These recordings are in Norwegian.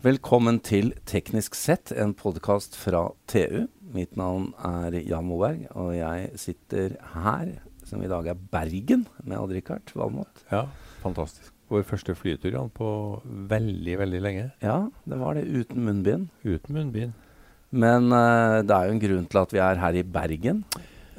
Velkommen til Teknisk sett, en podkast fra TU. Mitt navn er Jan Moberg, og jeg sitter her, som i dag er Bergen, med Odd-Rikard Valmot. Ja, fantastisk. Vår første flytur Jan, på veldig, veldig lenge. Ja, det var det uten munnbind. Uten munnbind. Men uh, det er jo en grunn til at vi er her i Bergen.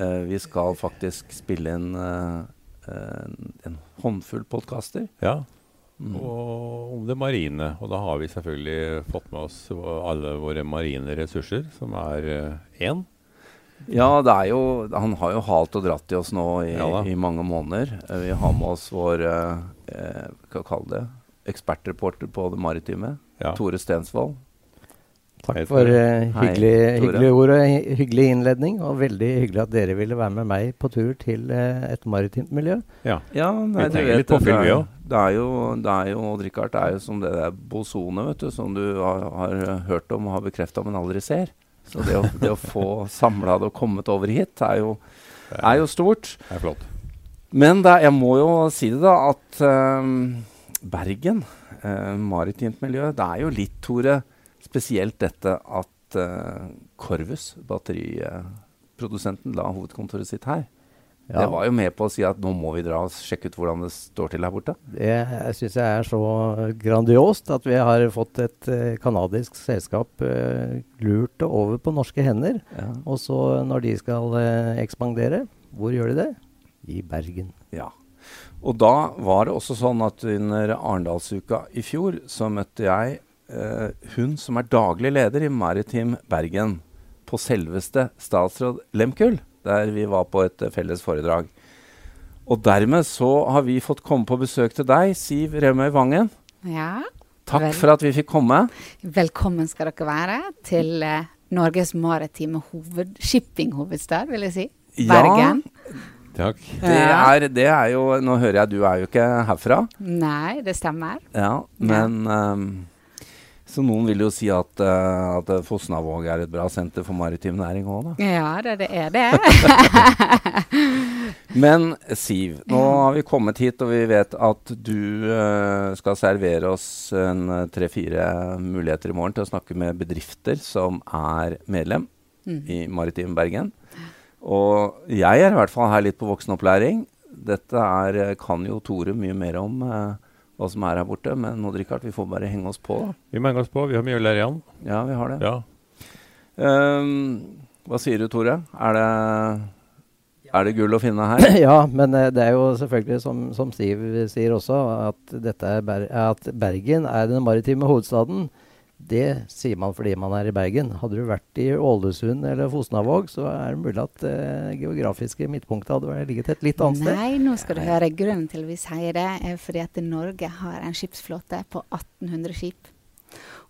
Uh, vi skal faktisk spille inn uh, en håndfull podkaster. Ja. Og om det marine. Og da har vi selvfølgelig fått med oss alle våre marine ressurser, som er én. Ja, det er jo, han har jo halt og dratt i oss nå i, ja, i mange måneder. Vi har med oss vår eh, hva kalle det, ekspertreporter på det maritime, ja. Tore Stensvold. Takk for uh, hyggelig, hyggelige ord og hyggelig innledning. Og veldig hyggelig at dere ville være med meg på tur til uh, et maritimt miljø. Ja, ja nei, du vet det, det, er, det er jo, det er jo Richard, det er jo som det der bosonet vet du, som du har, har hørt om og har bekrefta, men aldri ser. Så det å, det å få samla det og kommet over hit, er jo, er jo stort. Det er flott. Men det, jeg må jo si det, da, at um, Bergen, maritimt miljø, det er jo litt, Tore spesielt dette at uh, Corvus, batteriprodusenten, la hovedkontoret sitt her. Ja. Det var jo med på å si at nå må vi dra og sjekke ut hvordan det står til her borte. Det syns jeg er så grandiost at vi har fått et uh, selskap uh, lurt over på norske hender. Ja. Og så når de skal uh, ekspandere, hvor gjør de det? I Bergen. Ja. Og da var det også sånn at under Arendalsuka i fjor så møtte jeg hun som er daglig leder i Maritim Bergen, på selveste statsråd Lemkull, der vi var på et uh, felles foredrag. Og dermed så har vi fått komme på besøk til deg, Siv Remøy Vangen. Ja. Takk vel. for at vi fikk komme. Velkommen skal dere være til uh, Norges maritime hoved shippinghovedstad, vil jeg si. Bergen. Ja. Takk. Det er, det er, jo Nå hører jeg du er jo ikke herfra. Nei, det stemmer. Ja, Men um, så noen vil jo si at, uh, at Fosnavåg er et bra senter for maritim næring òg, da. Ja, det, det er det. Men Siv, nå har vi kommet hit, og vi vet at du uh, skal servere oss en uh, tre-fire muligheter i morgen til å snakke med bedrifter som er medlem mm. i Maritim Bergen. Og jeg er i hvert fall her litt på voksenopplæring. Dette er, kan jo Tore mye mer om. Uh, hva som er her borte. Men nå, Richard, vi får bare henge oss på. da. Vi må henge oss på. Vi har mye å lære igjen. Ja, vi har det. Ja. Um, hva sier du, Tore? Er det, er det gull å finne her? Ja, men uh, det er jo selvfølgelig, som, som Siv sier også, at, er Ber at Bergen er den maritime hovedstaden. Det sier man fordi man er i Bergen. Hadde du vært i Ålesund eller Fosnavåg, så er det mulig at uh, geografiske midtpunktet hadde ligget et litt annet sted. Nei, nå skal du høre. Grunnen til vi sier det, er fordi at Norge har en skipsflåte på 1800 skip.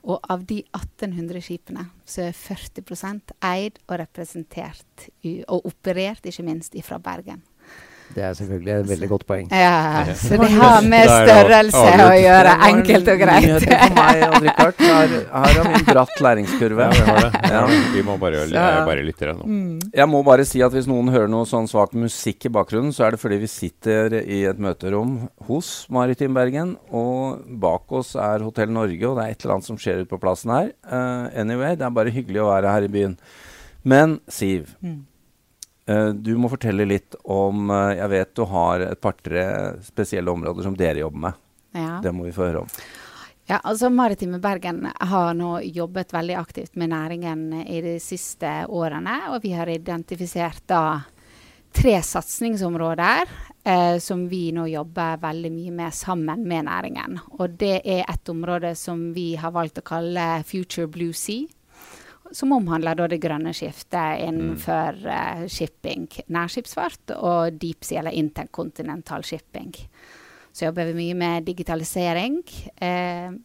Og av de 1800 skipene så er 40% eid og representert og operert, ikke minst, fra Bergen. Det er selvfølgelig et veldig godt poeng. Ja, Så det har med størrelse å gjøre. Enkelt og greit. For meg, Richard. Her, her har vi en bratt læringskurve. Ja, vi har det. Ja. Vi må bare, bare lytte nå. Mm. Jeg må bare si at hvis noen hører noe sånn svak musikk i bakgrunnen, så er det fordi vi sitter i et møterom hos Maritim Bergen, og bak oss er Hotell Norge, og det er et eller annet som skjer ute på plassen her. Uh, anyway, det er bare hyggelig å være her i byen. Men Siv. Mm. Uh, du må fortelle litt om uh, Jeg vet du har et par-tre spesielle områder som dere jobber med. Ja. Det må vi få høre om. Ja, altså Maritime Bergen har nå jobbet veldig aktivt med næringen i de siste årene. Og vi har identifisert da tre satsingsområder eh, som vi nå jobber veldig mye med sammen med næringen. Og det er et område som vi har valgt å kalle Future Blue Sea som omhandler det grønne skiftet innenfor mm. shipping, nærskipsfart og deep sea eller interkontinental shipping. Så jobber vi mye med digitalisering. Uh,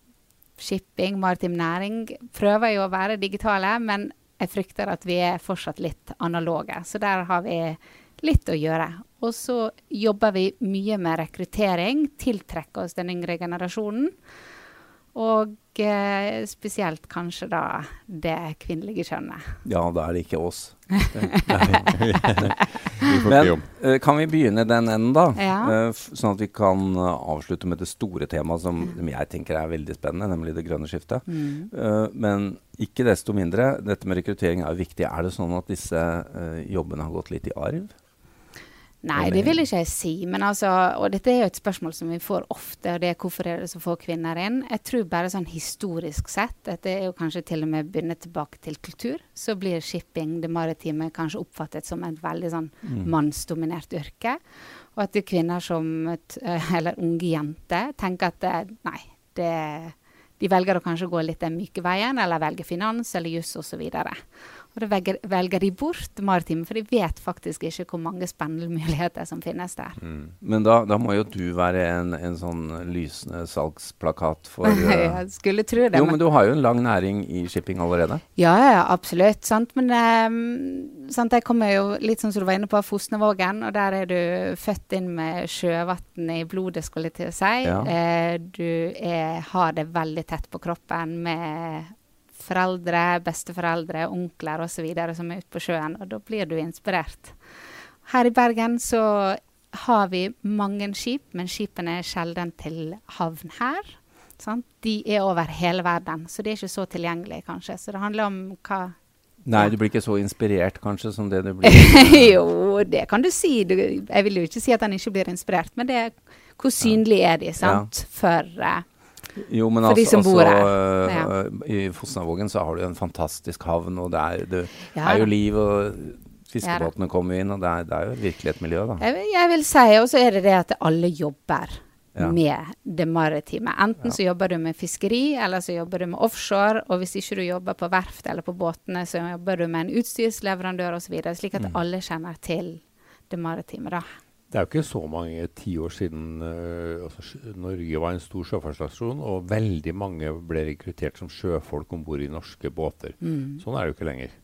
shipping, maritim næring prøver jo å være digitale, men jeg frykter at vi er fortsatt litt analoge. Så der har vi litt å gjøre. Og så jobber vi mye med rekruttering, tiltrekke oss den yngre generasjonen. Og eh, spesielt kanskje da det kvinnelige kjønnet. Ja, da er det ikke oss. Men eh, kan vi begynne den enden, da? Ja. Eh, sånn at vi kan eh, avslutte med det store temaet som, som jeg tenker er veldig spennende, nemlig det grønne skiftet. Mm. Eh, men ikke desto mindre, dette med rekruttering er jo viktig. Er det sånn at disse eh, jobbene har gått litt i arv? Nei, det vil ikke jeg si. Men altså, og dette er jo et spørsmål som vi får ofte, og det er hvorfor er det så få kvinner inn. Jeg tror bare sånn historisk sett, dette er jo kanskje til og med bundet tilbake til kultur, så blir shipping, det maritime, kanskje oppfattet som et veldig sånn mannsdominert yrke. Og at det er kvinner som, eh, eller unge jenter, tenker at eh, nei, det de velger å kanskje gå litt den myke veien, eller velge finans eller juss osv. Og da velger, velger de bort maritime, for de vet faktisk ikke hvor mange spennende muligheter som finnes der. Mm. Men da, da må jo du være en, en sånn lysende salgsplakat for uh... Jeg skulle tro det. Jo, men- men du har jo en lang næring i shipping allerede. Ja, ja, absolutt. Sant? Men um, sant, jeg kommer jo litt sånn som du var inne på, Fosnevågen. Og der er du født inn med sjøvann i blodet, skulle jeg til å si. Ja. Uh, du er, har det veldig tett på kroppen med foreldre, besteforeldre, onkler osv. som er ute på sjøen. Og da blir du inspirert. Her i Bergen så har vi mange skip, men skipene er sjelden til havn her. Sant? De er over hele verden, så de er ikke så tilgjengelige, kanskje. Så det handler om hva Nei, du blir ikke så inspirert kanskje som det du blir. Jo, det kan du si. Du, jeg vil jo ikke si at han ikke blir inspirert, men det hvor synlige er de, sant? For eh, Jo, men For de altså, som bor altså her. øh, I Fosnavågen så har du en fantastisk havn, og det er, det Ja er jo liv, og fiskebåtene kommer inn, og det er, det er jo virkelig et miljø, da. jeg, jeg vil si, og så er det det at alle jobber Ja. med det maritime. Enten så jobber du med fiskeri, eller så jobber du med offshore. Og hvis ikke du jobber på verft eller på båtene, så jobber du med en utstyrsleverandør osv. Slik at Mm. alle kjenner til det maritime, da. Det er jo ikke så mange tiår siden uh, altså, Norge var en stor sjøfartsnasjon, og veldig mange ble rekruttert som sjøfolk om bord i norske båter. Sånn er det jo ikke lenger.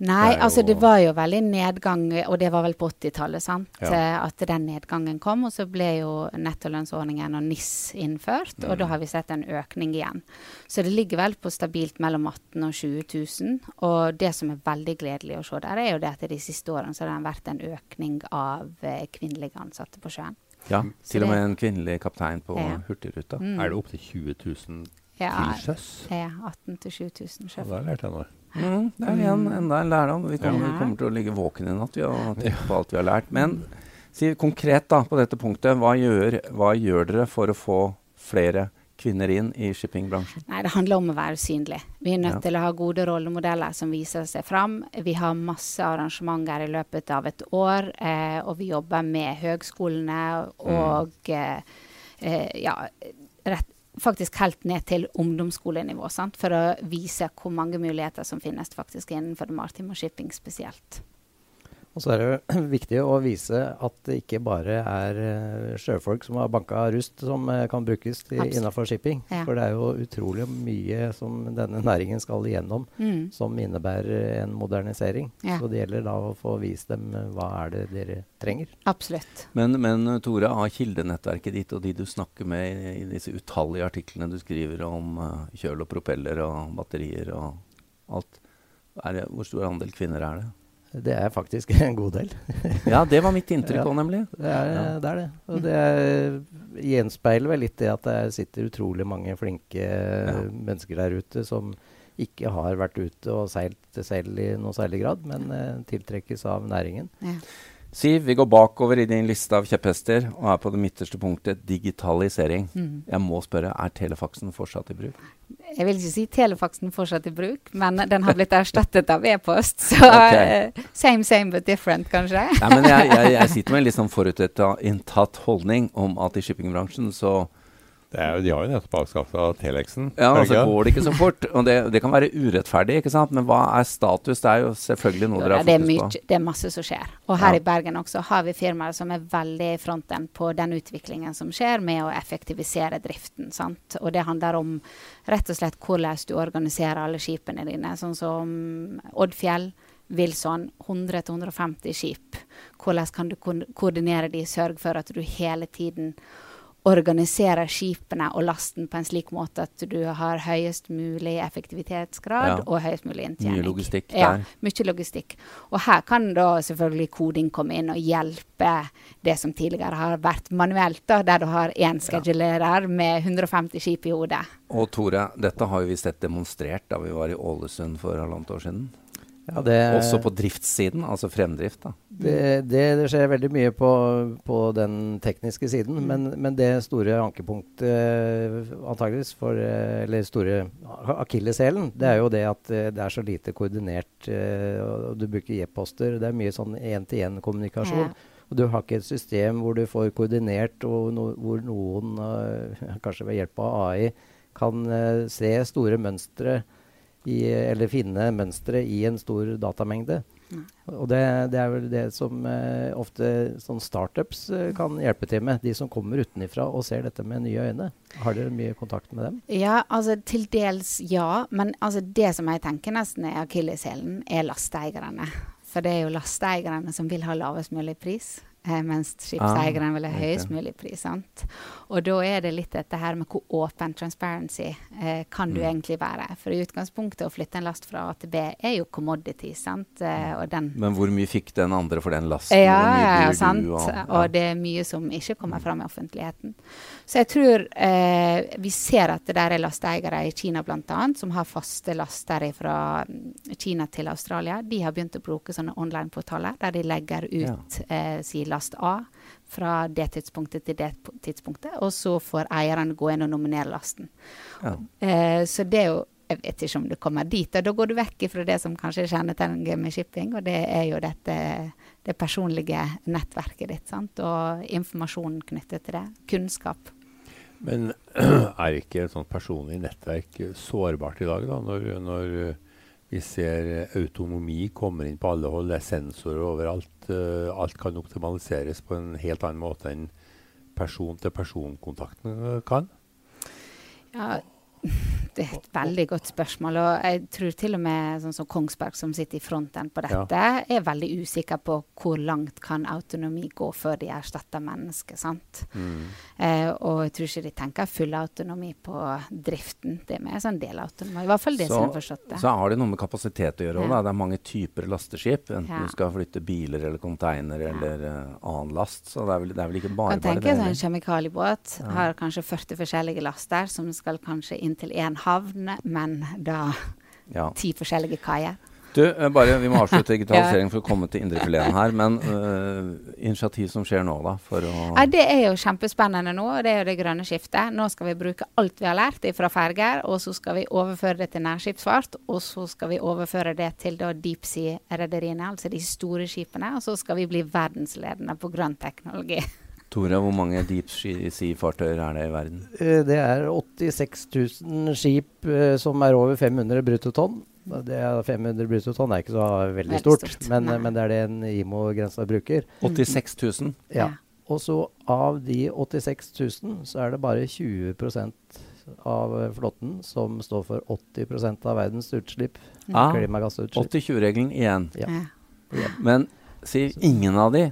Nei, er altså det var jo veldig nedgang, og det var vel på 80-tallet, sant. Ja. At den nedgangen kom. Og så ble jo nettolønnsordningen og NIS innført, og Mm. da har vi sett en økning igjen. Så det ligger vel på stabilt mellom 18 og 20 000. Og det som er veldig gledelig å se der, er jo det at de siste årene så har det vært en økning av eh, kvinnelige ansatte på sjøen. Ja, Så til og med en kvinnelig kaptein på Ja. Hurtigruta. Mm. Er det opptil 20 000 Ja, til sjøs? ja 18 til 20 000 Ja, sjøfolk. da lærte jeg noe. Mm, det er igjen enda en lærdom. Vi kommer, Ja. vi kommer til å ligge våkne i natt vi, og tenke på alt vi har lært. Men si konkret da på dette punktet, hva gjør, hva gjør dere for å få flere kvinner inn i shippingbransjen? Nei, det handler om å være synlig. Vi er nødt Ja. til å ha gode rollemodeller som viser seg fram. Vi har masse arrangementer i løpet av et år, eh, og vi jobber med høgskolene og mm. eh, ja, rett, faktisk helt ned til ungdomsskolenivå, sant? for å vise hvor mange muligheter som finnes faktisk innenfor det maritime og shipping spesielt. Og så er det jo viktig å vise at det ikke bare er eh, sjøfolk som har banka rust som eh, kan brukes innafor shipping. Ja. For det er jo utrolig mye som denne næringen skal igjennom Mm. som innebærer en modernisering. Ja. Så det gjelder da å få vist dem eh, hva er det dere trenger. Absolutt. Men, men Tore, av kildenettverket ditt og de du snakker med i, i disse utallige artiklene du skriver om kjøl og propeller og batterier og alt, er det, hvor stor andel kvinner er det? Det er faktisk en god del. Ja, det var mitt inntrykk Ja. nemlig. Det er, Ja. det er det. Og det er, gjenspeiler vel litt det at det sitter utrolig mange flinke mennesker der ute som ikke har vært ute og seilt selv i noe særlig grad, men uh, tiltrekkes av næringen. Siv, vi går bakover i din liste av kjepphester og er på det midterste punktet digitalisering. Mm. Jeg må spørre, er telefaksen fortsatt i bruk? Jeg vil ikke si telefaksen fortsatt i bruk, men den har blitt erstattet av e-post. Så okay. eh, same, same but different, kanskje. Nei, men jeg, jeg, jeg sitter med en litt sånn forutinntatt holdning om at i shippingbransjen så jo, de har jo nettopp avskaffa Telexen. ja, og så altså går det ikke så fort. Og det, det kan være urettferdig, ikke sant? men hva er status? Det er jo selvfølgelig noe dere har fokus på. mye, det er masse som skjer. Og her Ja. i Bergen også har vi firmaer som er veldig i fronten på den utviklingen som skjer med å effektivisere driften. Sant? Og det handler om rett og slett hvordan du organiserer alle skipene dine. Sånn som Oddfjell, Wilson, 100-150 skip. Hvordan kan du ko- koordinere de, sørge for at du hele tiden organisere skipene og lasten på en slik måte at du har høyest mulig effektivitetsgrad Ja. og høyest mulig inntjening. Mye logistikk der. Ja, mye logistikk. Og her kan da selvfølgelig koding komme inn og hjelpe det som tidligere har vært manuelt, da, der du har én schedulerer med 150 skip i hodet. Og Tore, dette har vi sett demonstrert da vi var i Ålesund for halvannet år siden. Ja, det, Også på driftssiden, altså fremdrift. da. det, det, det skjer veldig mye på, på den tekniske siden, Mm. men, men det store ankepunktet eh, antageligvis for eh, Eller store akilleshælen, det er jo det at eh, det er så lite koordinert. og Du bruker e-poster. Det er mye sånn én-til-én-kommunikasjon. Ja. Og du har ikke et system hvor du får koordinert, og no, hvor noen, kanskje ved hjelp av AI, kan se store mønstre i, eller finne mønstre i en stor datamengde. Nei. Og det, det er vel det som eh, ofte sånn startups eh, kan hjelpe til med. De som kommer utenifra og ser dette med nye øyne. Har dere mye kontakt med dem? Ja, altså til dels ja. Men altså, det som jeg tenker nesten er akilleshælen, er lasteeierne. For det er jo lasteeierne som vil ha lavest mulig pris. Eh, mens skipseierne vil ha høyest mulig pris. sant? Og da er det litt dette her med hvor åpen transparency eh, kan du Mm. egentlig være. For i utgangspunktet å flytte en last fra A til B er jo commodity, sant. Eh, og den Men hvor mye fikk den andre for den lasten? ja, ja, ja, sant. du, Og, ja. det er mye som ikke kommer fram i offentligheten. Så jeg tror eh, vi ser at det der er lasteeiere i Kina bl.a. som har faste laster fra Kina til Australia. De har begynt å bruke sånne online-portaler der de legger ut eh, si last A fra det tidspunktet til det tidspunktet, og så får eierne gå inn og nominere lasten. Ja. Eh, så det er jo Jeg vet ikke om du kommer dit. og Da går du vekk fra det som kanskje er kjennetegnet med shipping, og det er jo dette det personlige nettverket ditt. sant? Og informasjonen knyttet til det. Kunnskap. Men er ikke et sånt personlig nettverk sårbart i dag, da, når, når vi ser eh, autonomi kommer inn på alle hold, det er sensorer overalt. Uh, alt kan optimaliseres på en helt annen måte enn person-til-person-kontakten eh, kan. Ja, det er et veldig godt spørsmål. Og jeg tror til og med sånn som Kongsberg, som sitter i fronten på Ja. dette, er veldig usikker på hvor langt kan autonomi gå før de erstatter mennesket. sant? Eh, og jeg tror ikke de tenker full autonomi på driften. Det er mer sånn delautonomi. I hvert fall det som jeg forstått det. så har det noe med kapasitet å gjøre òg. Ja. Det er mange typer lasteskip. Enten Ja. du skal flytte biler eller container eller uh, annen last. Så det er vel, det er vel ikke bare kan bare tenke det. sånn En heller. kjemikaliebåt har kanskje 40 forskjellige laster som skal kanskje inn til én havn, men da Ja. ti forskjellige kaier. Du, eh, bare, Vi må avslutte digitalisering for å komme til indrefileten her. Men uh, initiativ som skjer nå, da? Ja, Det er jo kjempespennende nå, og det er jo det grønne skiftet. Nå skal vi bruke alt vi har lært fra ferger, og så skal vi overføre det til nærskipsfart. Og så skal vi overføre det til da deep sea-rederiene, altså de store skipene. Og så skal vi bli verdensledende på grønn teknologi. Tore, hvor mange deep sea-fartøyer er det i verden? Eh, Det er 86 000 skip eh, som er over 500 bruttotonn. Det er 500 bruttotonn er ikke så veldig Veldig stort, stort, men, men det er det en IMO-grensa bruker. 86 000? Ja. Ja. Og så av de 86 000, så er det bare 20 av flåtten som står for 80% av verdens utslipp. Ja. Klimagassutslipp. 80-20-regelen igjen. Ja. Ja. Men sier ingen av de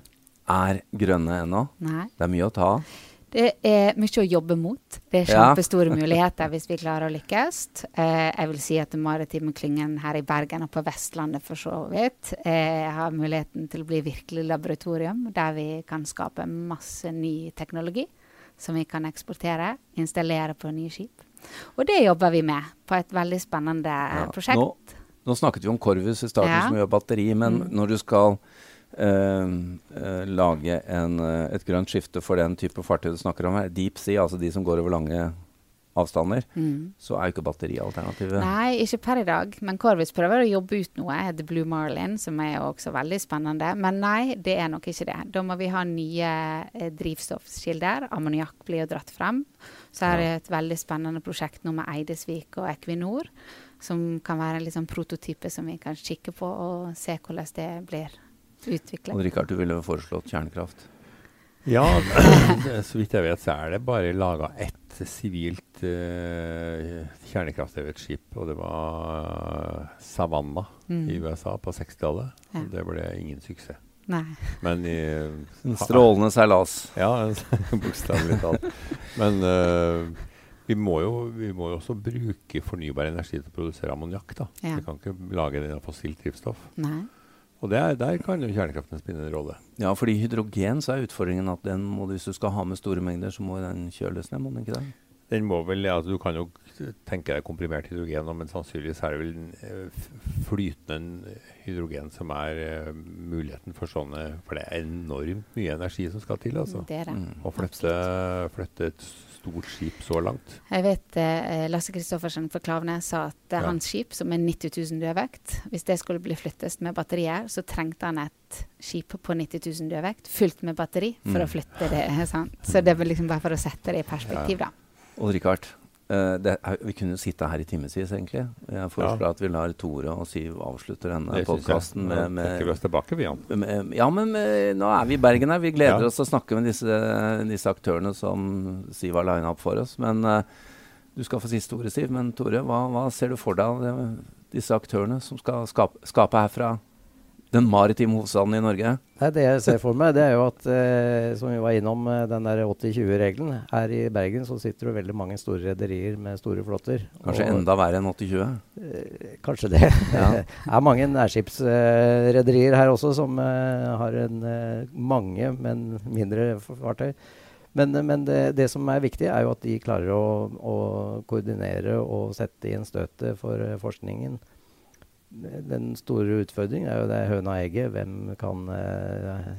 er grønne ennå. Det er mye å ta av. Det er mye å jobbe mot. Det er Ja. kjempestore muligheter hvis vi klarer å lykkes. Eh, jeg vil si at den maritime klyngen her i Bergen og på Vestlandet for så vidt eh, har muligheten til å bli virkelig laboratorium, der vi kan skape masse ny teknologi som vi kan eksportere, installere på nye skip. Og det jobber vi med på et veldig spennende Ja, prosjekt. Nå, nå snakket vi om Corvus i starten, Ja. som gjør batteri. Men Mm. når du skal lage en, eh, et grønt skifte for den type fartøy du snakker om her, deep sea, altså de som går over lange avstander, Mm. så er jo ikke batterialternativet Nei, ikke per i dag. Men Corvus prøver å jobbe ut noe, The Blue Marlin, som er også veldig spennende. Men nei, det er nok ikke det. Da må vi ha nye eh, drivstoffkilder. Ammoniakk blir jo dratt frem. Så er det et veldig spennende prosjekt nå med Eidesvik og Equinor, som kan være en sånn prototype som vi kan kikke på og se hvordan det blir utviklet. Og Rikard, du ville foreslått kjernekraft. Ja, så vidt jeg vet, så er det bare laga ett sivilt uh, kjernekraftdrevet skip, og det var Savannah Mm. i USA på 60-tallet. Ja. Det ble ingen suksess. Nei. Men i, En strålende seilas. Ja, bokstavelig talt. Men uh, vi, må jo, vi må jo også bruke fornybar energi til å produsere ammoniakk. Ja. Vi kan ikke lage det av fossilt drivstoff. Nei. Og der, der kan jo kjernekraften spille en rolle. Ja, fordi hydrogen så er utfordringen at den må, hvis du skal ha med store mengder, så må den kjøles ned, må den ikke det? Den må vel, ja, Du kan jo tenke deg komprimert hydrogen, men sannsynligvis er det vel uh, flytende hydrogen som er uh, muligheten for sånne For det er enormt mye energi som skal til. altså. Det er det. Mm. Å flytte, flytte et stort skip så langt. Jeg vet eh, Lasse Kristoffersen fra Klavne sa at eh, ja. hans skip, som er 90 000 dødvekt, hvis det skulle bli flyttet med batterier, så trengte han et skip på 90 000 dødvekt fullt med batteri for mm. å flytte det. Sant? Så det er liksom bare for å sette det i perspektiv, da. Og Richard, Uh, det, vi kunne jo sitte her i timevis, egentlig. Jeg foreslår ja. at vi lar Tore og Siv avslutte denne podkasten med, med, vi oss tilbake, vi, med, Ja, men med, nå er vi i Bergen her. Vi gleder ja. oss til å snakke med disse, disse, aktørene som Siv har lina opp for oss. Men uh, du skal få siste ordet, Siv. Men Tore, hva, hva ser du for deg av disse aktørene som skal skape, skape herfra den maritime hovedstaden i Norge? Nei, det jeg ser for meg, det er jo at eh, som vi var innom, eh, den der 80-20-regelen. Her i Bergen så sitter det veldig mange store rederier med store flåter. Kanskje og, enda verre enn 80-20? Eh, kanskje det. Ja. det er mange nærskipsrederier her også som eh, har en, eh, mange, men mindre fartøy. Men, men det, det, som er viktig, er jo at de klarer å, å koordinere og sette inn støtet for eh, forskningen den store utfordringen er jo det høna og egget. Hvem kan uh,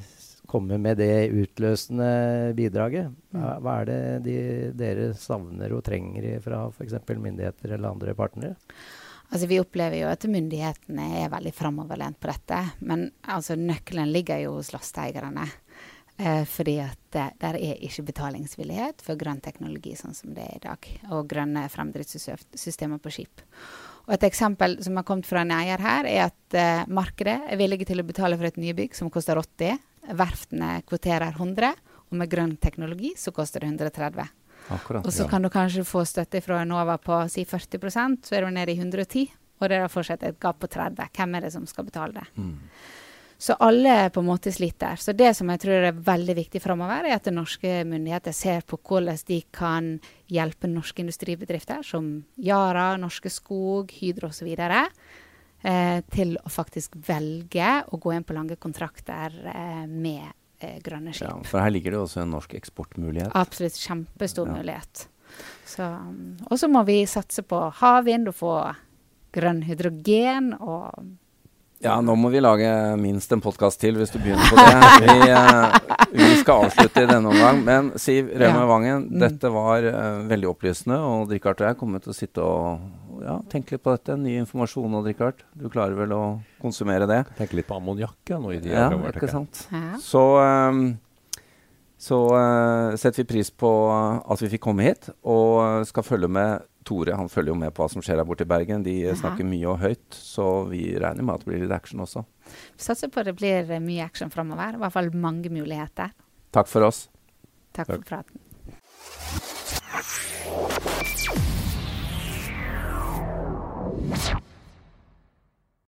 komme med det utløsende bidraget? Hva, mm. hva er det de, dere savner og trenger fra f.eks. myndigheter eller andre partnere? Altså, vi opplever jo at myndighetene er veldig framoverlent på dette. Men altså, nøkkelen ligger jo hos lasteeierne. Eh, fordi at det, der er ikke betalingsvillighet for grønn teknologi sånn som det er i dag. Og grønne fremdriftssystemer på skip. Og Et eksempel som har kommet fra en eier her, er at uh, markedet er villige til å betale for et nybygg som koster 80. Verftene kvoterer 100, og med grønn teknologi så koster det 130. Akkurat, og så ja. kan du kanskje få støtte fra Enova på si 40 så er du nede i 110. Og det er fortsatt et gap på 30. Hvem er det som skal betale det? Mm. Så alle på en måte sliter. Så det som jeg tror er veldig viktig framover, er at norske myndigheter ser på hvordan de kan hjelpe norske industribedrifter som Yara, Norske Skog, Hydro osv. Eh, til å faktisk velge å gå inn på lange kontrakter eh, med eh, grønne skip. Ja, for her ligger det også en norsk eksportmulighet. Absolutt. Kjempestor ja. mulighet. Og så må vi satse på havvind og få grønn hydrogen og ja, nå må vi lage minst en podkast til hvis du begynner på det. Vi, uh, vi, skal avslutte i denne omgang. Men Siv Rømme Vangen, mm. dette var uh, veldig opplysende. Og Richard og jeg kommer til å sitte og ja, tenke litt på dette. Ny informasjon nå, Richard. Du klarer vel å konsumere det? Tenke litt på ammoniakk nå i de ja, ikke sant. Ja. Så, um, så uh, setter vi pris på at vi fikk komme hit, og skal følge med Tore han følger jo med på hva som skjer her borte i Bergen. De Aha. snakker mye og høyt, så vi regner med at det blir litt action også. Vi satser på at det blir eh, mye action framover. I hvert fall mange muligheter. Takk for oss. Takk, Takk. for praten. you